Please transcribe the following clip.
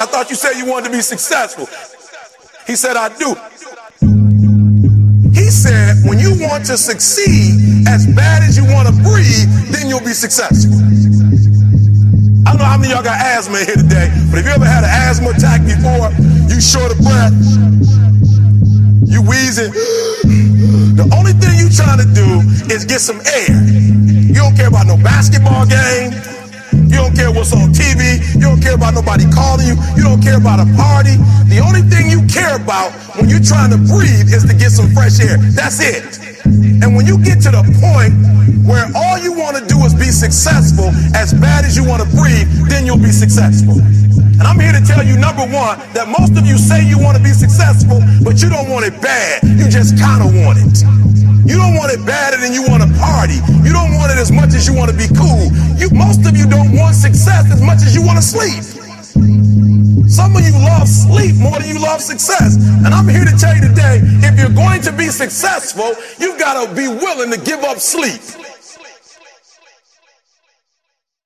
I thought you said you wanted to be successful. He said, I do. He said, when you want to succeed as bad as you want to breathe, then you'll be successful. I don't know how many of y'all got asthma here today, but if you ever had an asthma attack before, you short of breath, you wheezing. The only thing you trying to do is get some air. You don't care about no basketball game. Care about nobody calling you. You don't care about a party. The only thing you care about when you're trying to breathe is to get some fresh air. That's it. And when you get to the point where all you want to do is be successful as bad as you want to breathe, then you'll be successful. And I'm here to tell you, number one, that most of you say you want to be successful, but you don't want it bad. You just kind of want it. You don't want it badder than you want to party. You don't want it as much as you want to be cool. You, of you don't want success as much as you want to sleep. Some of you love sleep more than you love success. And I'm here to tell you today, if you're going to be successful, you've got to be willing to give up sleep.